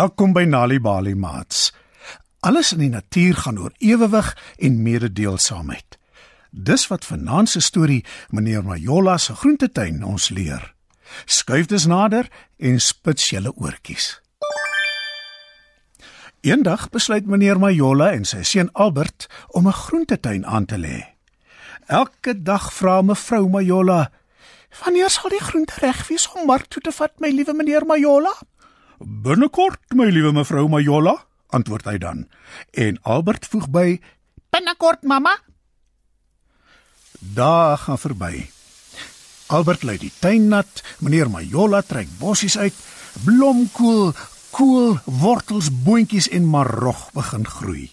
Welkom by Nali Bali Mats. Alles in die natuur gaan oor ewewig en mededeelsaamheid. Dis wat vanaand se storie meneer Majola se groentetuin ons leer. Skuif dus nader en spits julle oortjies. Eendag besluit meneer Majola en sy seun Albert om 'n groentetuin aan te lê. Elke dag vra mevrou Majola: "Wanneer sal die groente reg wees om mark toe te vat, my liewe meneer Majola?" Binnekort, my liewe mevrou Majola, antwoord hy dan. En Albert voeg by: Binnekort, mamma. Dae gaan verby. Albert lei die tuin nat, meneer Majola trek bossies uit, blomkool, kool, wortels, boontjies en marog begin groei.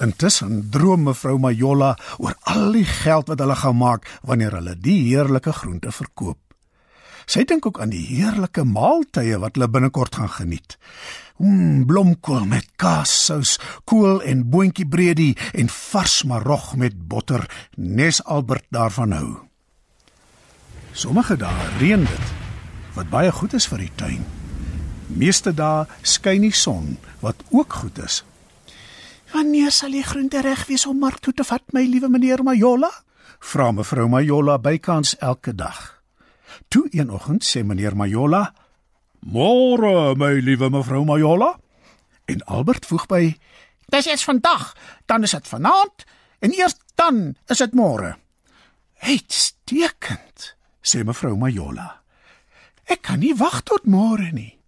Intussen droom mevrou Majola oor al die geld wat hulle gaan maak wanneer hulle die heerlike groente verkoop. Sy dink ook aan die heerlike maaltye wat hulle binnekort gaan geniet. Mmm, blomkool met kaassous, kool en boontjiebredie en vars marog met botter, nes Albert daarvan hou. Sommige dae reën dit, wat baie goed is vir die tuin. Meeste dae skyn die son, wat ook goed is. Wanneer sal die groente reg wees om mark toe te vat, my liewe meneer Majola? Vra mevrou Majola bykans elke dag. Toe een oggend sê meneer Majola: "Môre, my liewe mevrou Majola." En Albert voeg by: "Dis eers vandag, dan is dit vanaand en eers dan is dit môre." "Uitstekend," sê mevrou Majola. "Ek kan nie wag tot môre nie."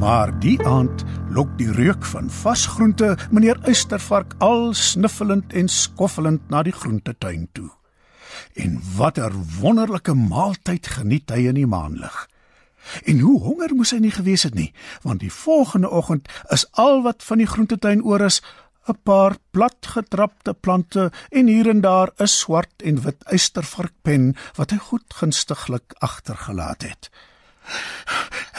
Maar die aand lok die reuk van vars groente meneer Uistervark al snuffelend en skoffelend na die groentetuin toe. En watter wonderlike maaltyd geniet hy in die maanlig. En hoe honger moes hy nie gewees het nie, want die volgende oggend is al wat van die groentetuin oor is 'n paar platgetrapte plante en hier en daar 'n swart en wit uistervarkpen wat hy goed gunstiglik agtergelaat het.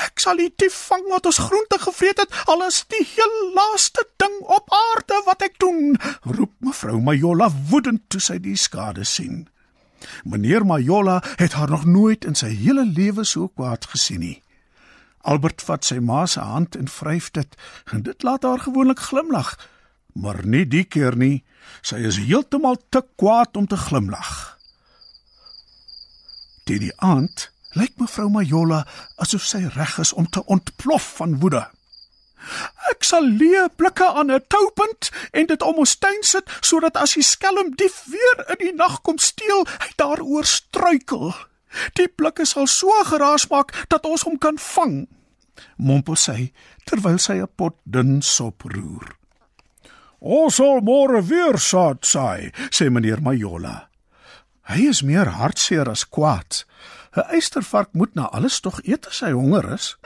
Ek sal die dief vang wat ons groente gevreet het, al is die heel laaste ding op aarde wat ek doen, roep mevrou Majola woedend toe sy die skade sien. Meneer Majola het haar nog nooit in sy hele lewe so kwaad gesien nie. Albert vat sy ma se hand en vryf dit, en dit laat haar gewoonlik glimlag, maar nie die keer nie. Sy is heeltemal te kwaad om te glimlag. Teen die aand lyk mevrou Majola asof sy reg is om te ontplof van woede. Ek sal leë blikke aan 'n toupunt en dit om ons tuin sit sodat as die skelm dief weer in die nag kom steel, hy daaroor struikel. Die blikke sal so geraas maak dat ons hom kan vang. Mompel sy terwyl sy 'n pot dun sop roer. Ons sal môre weer saad saai, sê meneer Majola. Hy is meer hartseer as kwaad. 'n Eystervark moet na alles tog eet as hy honger is.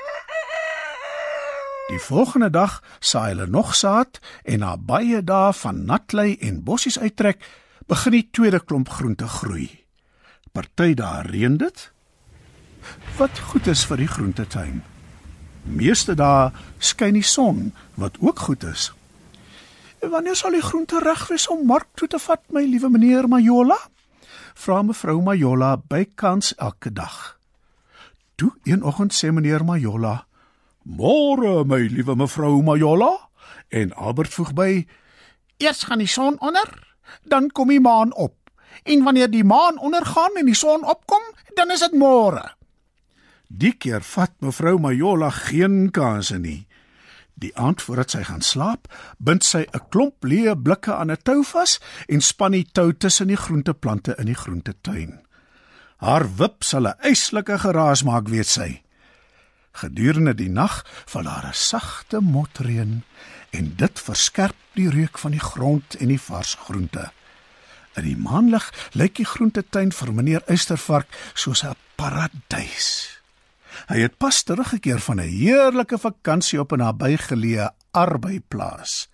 Die volgende dag saai hulle nog saad en na baie dae van natlei en bossies uittrek, begin die tweede klomp groente groei. Party daar reën dit. Wat goed is vir die groentetuin. Meeste dae skyn die son, wat ook goed is. Wanneer sal die groente reg wees om mark toe te vat, my liewe meneer Majola? Vra mevrou Majola bykans elke dag. Toe een oggend sê meneer Majola: Môre, my liewe mevrou Majola, en Albert voeg by: Eers gaan die son onder, dan kom die maan op. En wanneer die maan ondergaan en die son opkom, dan is dit môre. Die keer vat mevrou Majola geen kanse nie. Die aand voordat sy gaan slaap, bind sy 'n klomp leë blikke aan 'n tou vas en span die tou tussen die groenteplante in die groentetuin. Haar wip sal 'n eislike geraas maak, weet sy. Gedurende die nag val daar 'n sagte motreën en dit verskerp die reuk van die grond en die vars groente. In die maanlig lyk die groentetuin vir meneer Uistervark soos 'n paradys. Hy het pas teruggekeer van 'n heerlike vakansie op 'n nabygeleë arbeiplaas.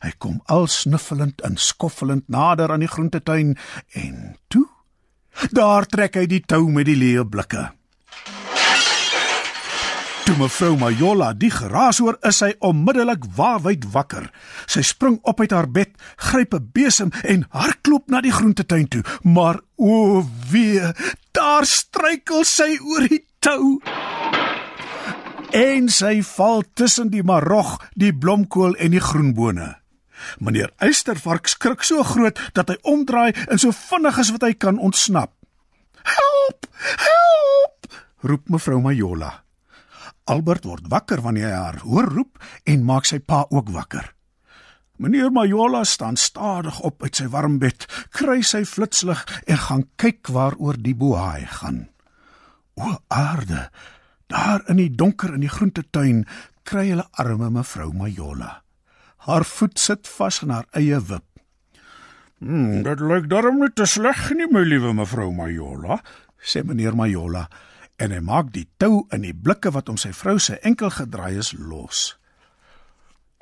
Hy kom al snuffelend en skoffelend nader aan die groentetuin en toe daar trek hy die tou met die leë blikke. Toe mevrou Majola die geraas hoor, is sy onmiddellik waawyd wakker. Sy spring op uit haar bed, gryp 'n besem en hardloop na die groentetuin toe. Maar o wee, daar struikel sy oor die tou. en sy val tussen die marog, die blomkool en die groenbone. Meneer Eystervark skrik so groot dat hy omdraai en so vinnig as wat hy kan ontsnap. "Help! Help!" roep mevrou Majola. Albert word wakker wanneer hy haar hoor roep en maak sy pa ook wakker. Meneer Majola staan stadig op uit sy warm bed, kry sy flitslig en gaan kyk waaroor die bohaai gaan. O aarde, daar in die donker in die groentetuin kry hulle arme mevrou Majola. Haar voet sit vas in haar eie wip. "Hm, dit lyk darm net te sleg nie, my liewe mevrou Majola," sê meneer Majola en hy maak die tou in die blikke wat om sy vrou se enkel gedraai is los.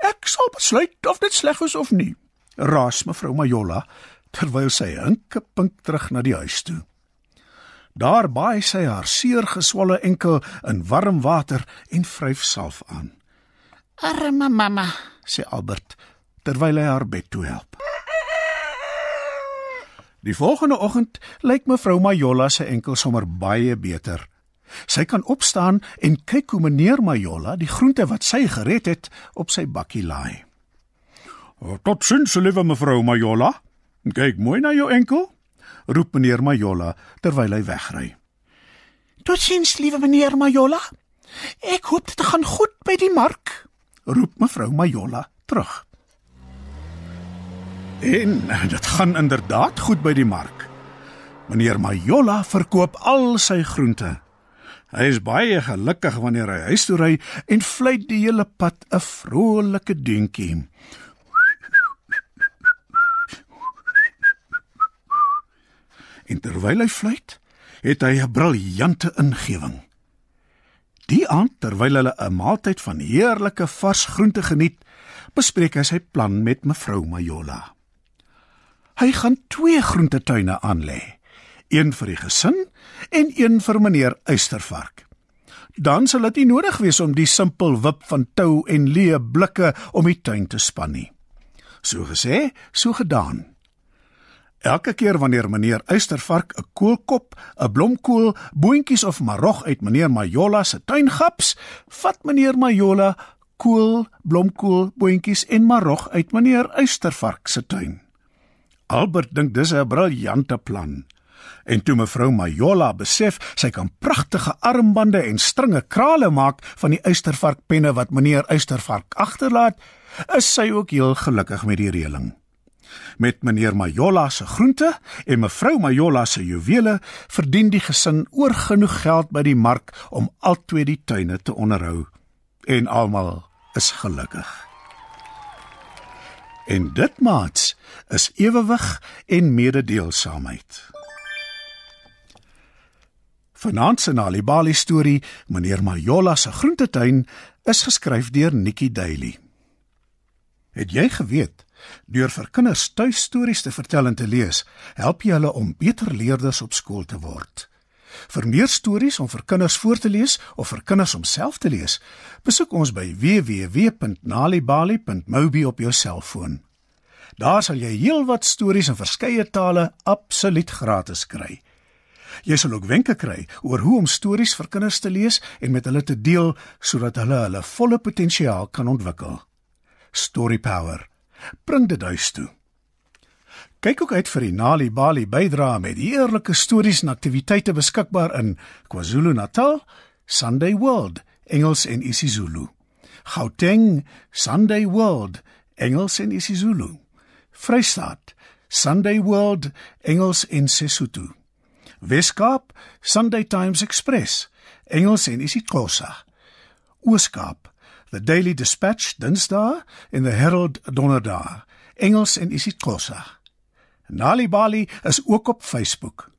Ek sal besluit of dit sleg is of nie, raas mevrou Majola terwyl sy hinke pink terug na die huis toe. Daar baai sy haar seer geswolle enkel in warm water en vryf salf aan. Arme mamma, sê Albert terwyl hy haar bed toe help. Die volgende oggend lyk mevrou Majola se enkel sommer baie beter. Sy kan opstaan en kyk hoe meneer Majola die groente wat sy gered het op sy bakkie laai. "Tot sins, liewe mevrou Majola. Kyk mooi na jou enkel," roep meneer Majola terwyl hy wegry. "Tot sins, liewe meneer Majola. Ek hoop dit gaan goed by die mark," roep mevrou Majola terug. En dit gaan inderdaad goed by die mark. Meneer Majola verkoop al sy groente. Hy is baie gelukkig wanneer hy huis toe ry en fluit die hele pad 'n vrolike deuntjie. En terwyl hy fluit, het hy 'n briljante ingewing. Die aand terwyl hulle 'n maaltyd van heerlike vars groente geniet, bespreek hy sy plan met mevrou Majola. Hy gaan twee groentetuine aanlê een vir die gesin en een vir meneer Eystervark. Dan sal dit nie nodig wees om die simpel wip van tou en leë blikke om die tuin te span nie. So gesê, so gedaan. Elke keer wanneer meneer Eystervark 'n koolkop, 'n blomkool, boontjies of marog uit meneer Majola se tuin gaps, vat meneer Majola kool, blomkool, boontjies en marog uit meneer Eystervark se tuin. Albert dink dis 'n briljante plan. En toe mevrou Majola besef sy kan pragtige armbande en stringe krale maak van die uistervarkpenne wat meneer Uistervark agterlaat, is sy ook heel gelukkig met die reëling. Met meneer Majola se groente en mevrou Majola se juwele verdien die gesin oorgenoeg geld by die mark om altwee die tuine te onderhou en almal is gelukkig. En dit maats is ewewig en mededeelsaamheid. Vanaand se Nalibali storie, meneer Majola se groentetuin, is geskryf deur Nikki Daily. Het jy geweet deur vir kinders tuistories te vertel en te lees, help jy hulle om beter leerders op skool te word? Vir meer stories om vir kinders voor te lees of vir kinders om self te lees, besoek ons by www.nalibali.mobi op jou selfoon. Daar sal jy heelwat stories in verskeie tale absoluut gratis kry. Jy sal ook wenke kry oor hoe om stories vir kinders te lees en met hulle te deel sodat hulle hulle volle potensiaal kan ontwikkel. Story Power. Bring dit huis toe. Kyk ook uit vir die Nali Bali bydra met heerlike stories en aktiwiteite beskikbaar in KwaZulu-Natal, Sunday World, Engels en isiZulu. Gauteng, Sunday World, Engels en isiZulu. Vrystaat, Sunday World, Engels en Sesotho. Weskaap, Sunday Times Express, Engels en isiXhosa. Ooskaap, The Daily Dispatch Dinsdae en The Herald Donderdae, Engels en isiXhosa. Nali Bali is ook op Facebook.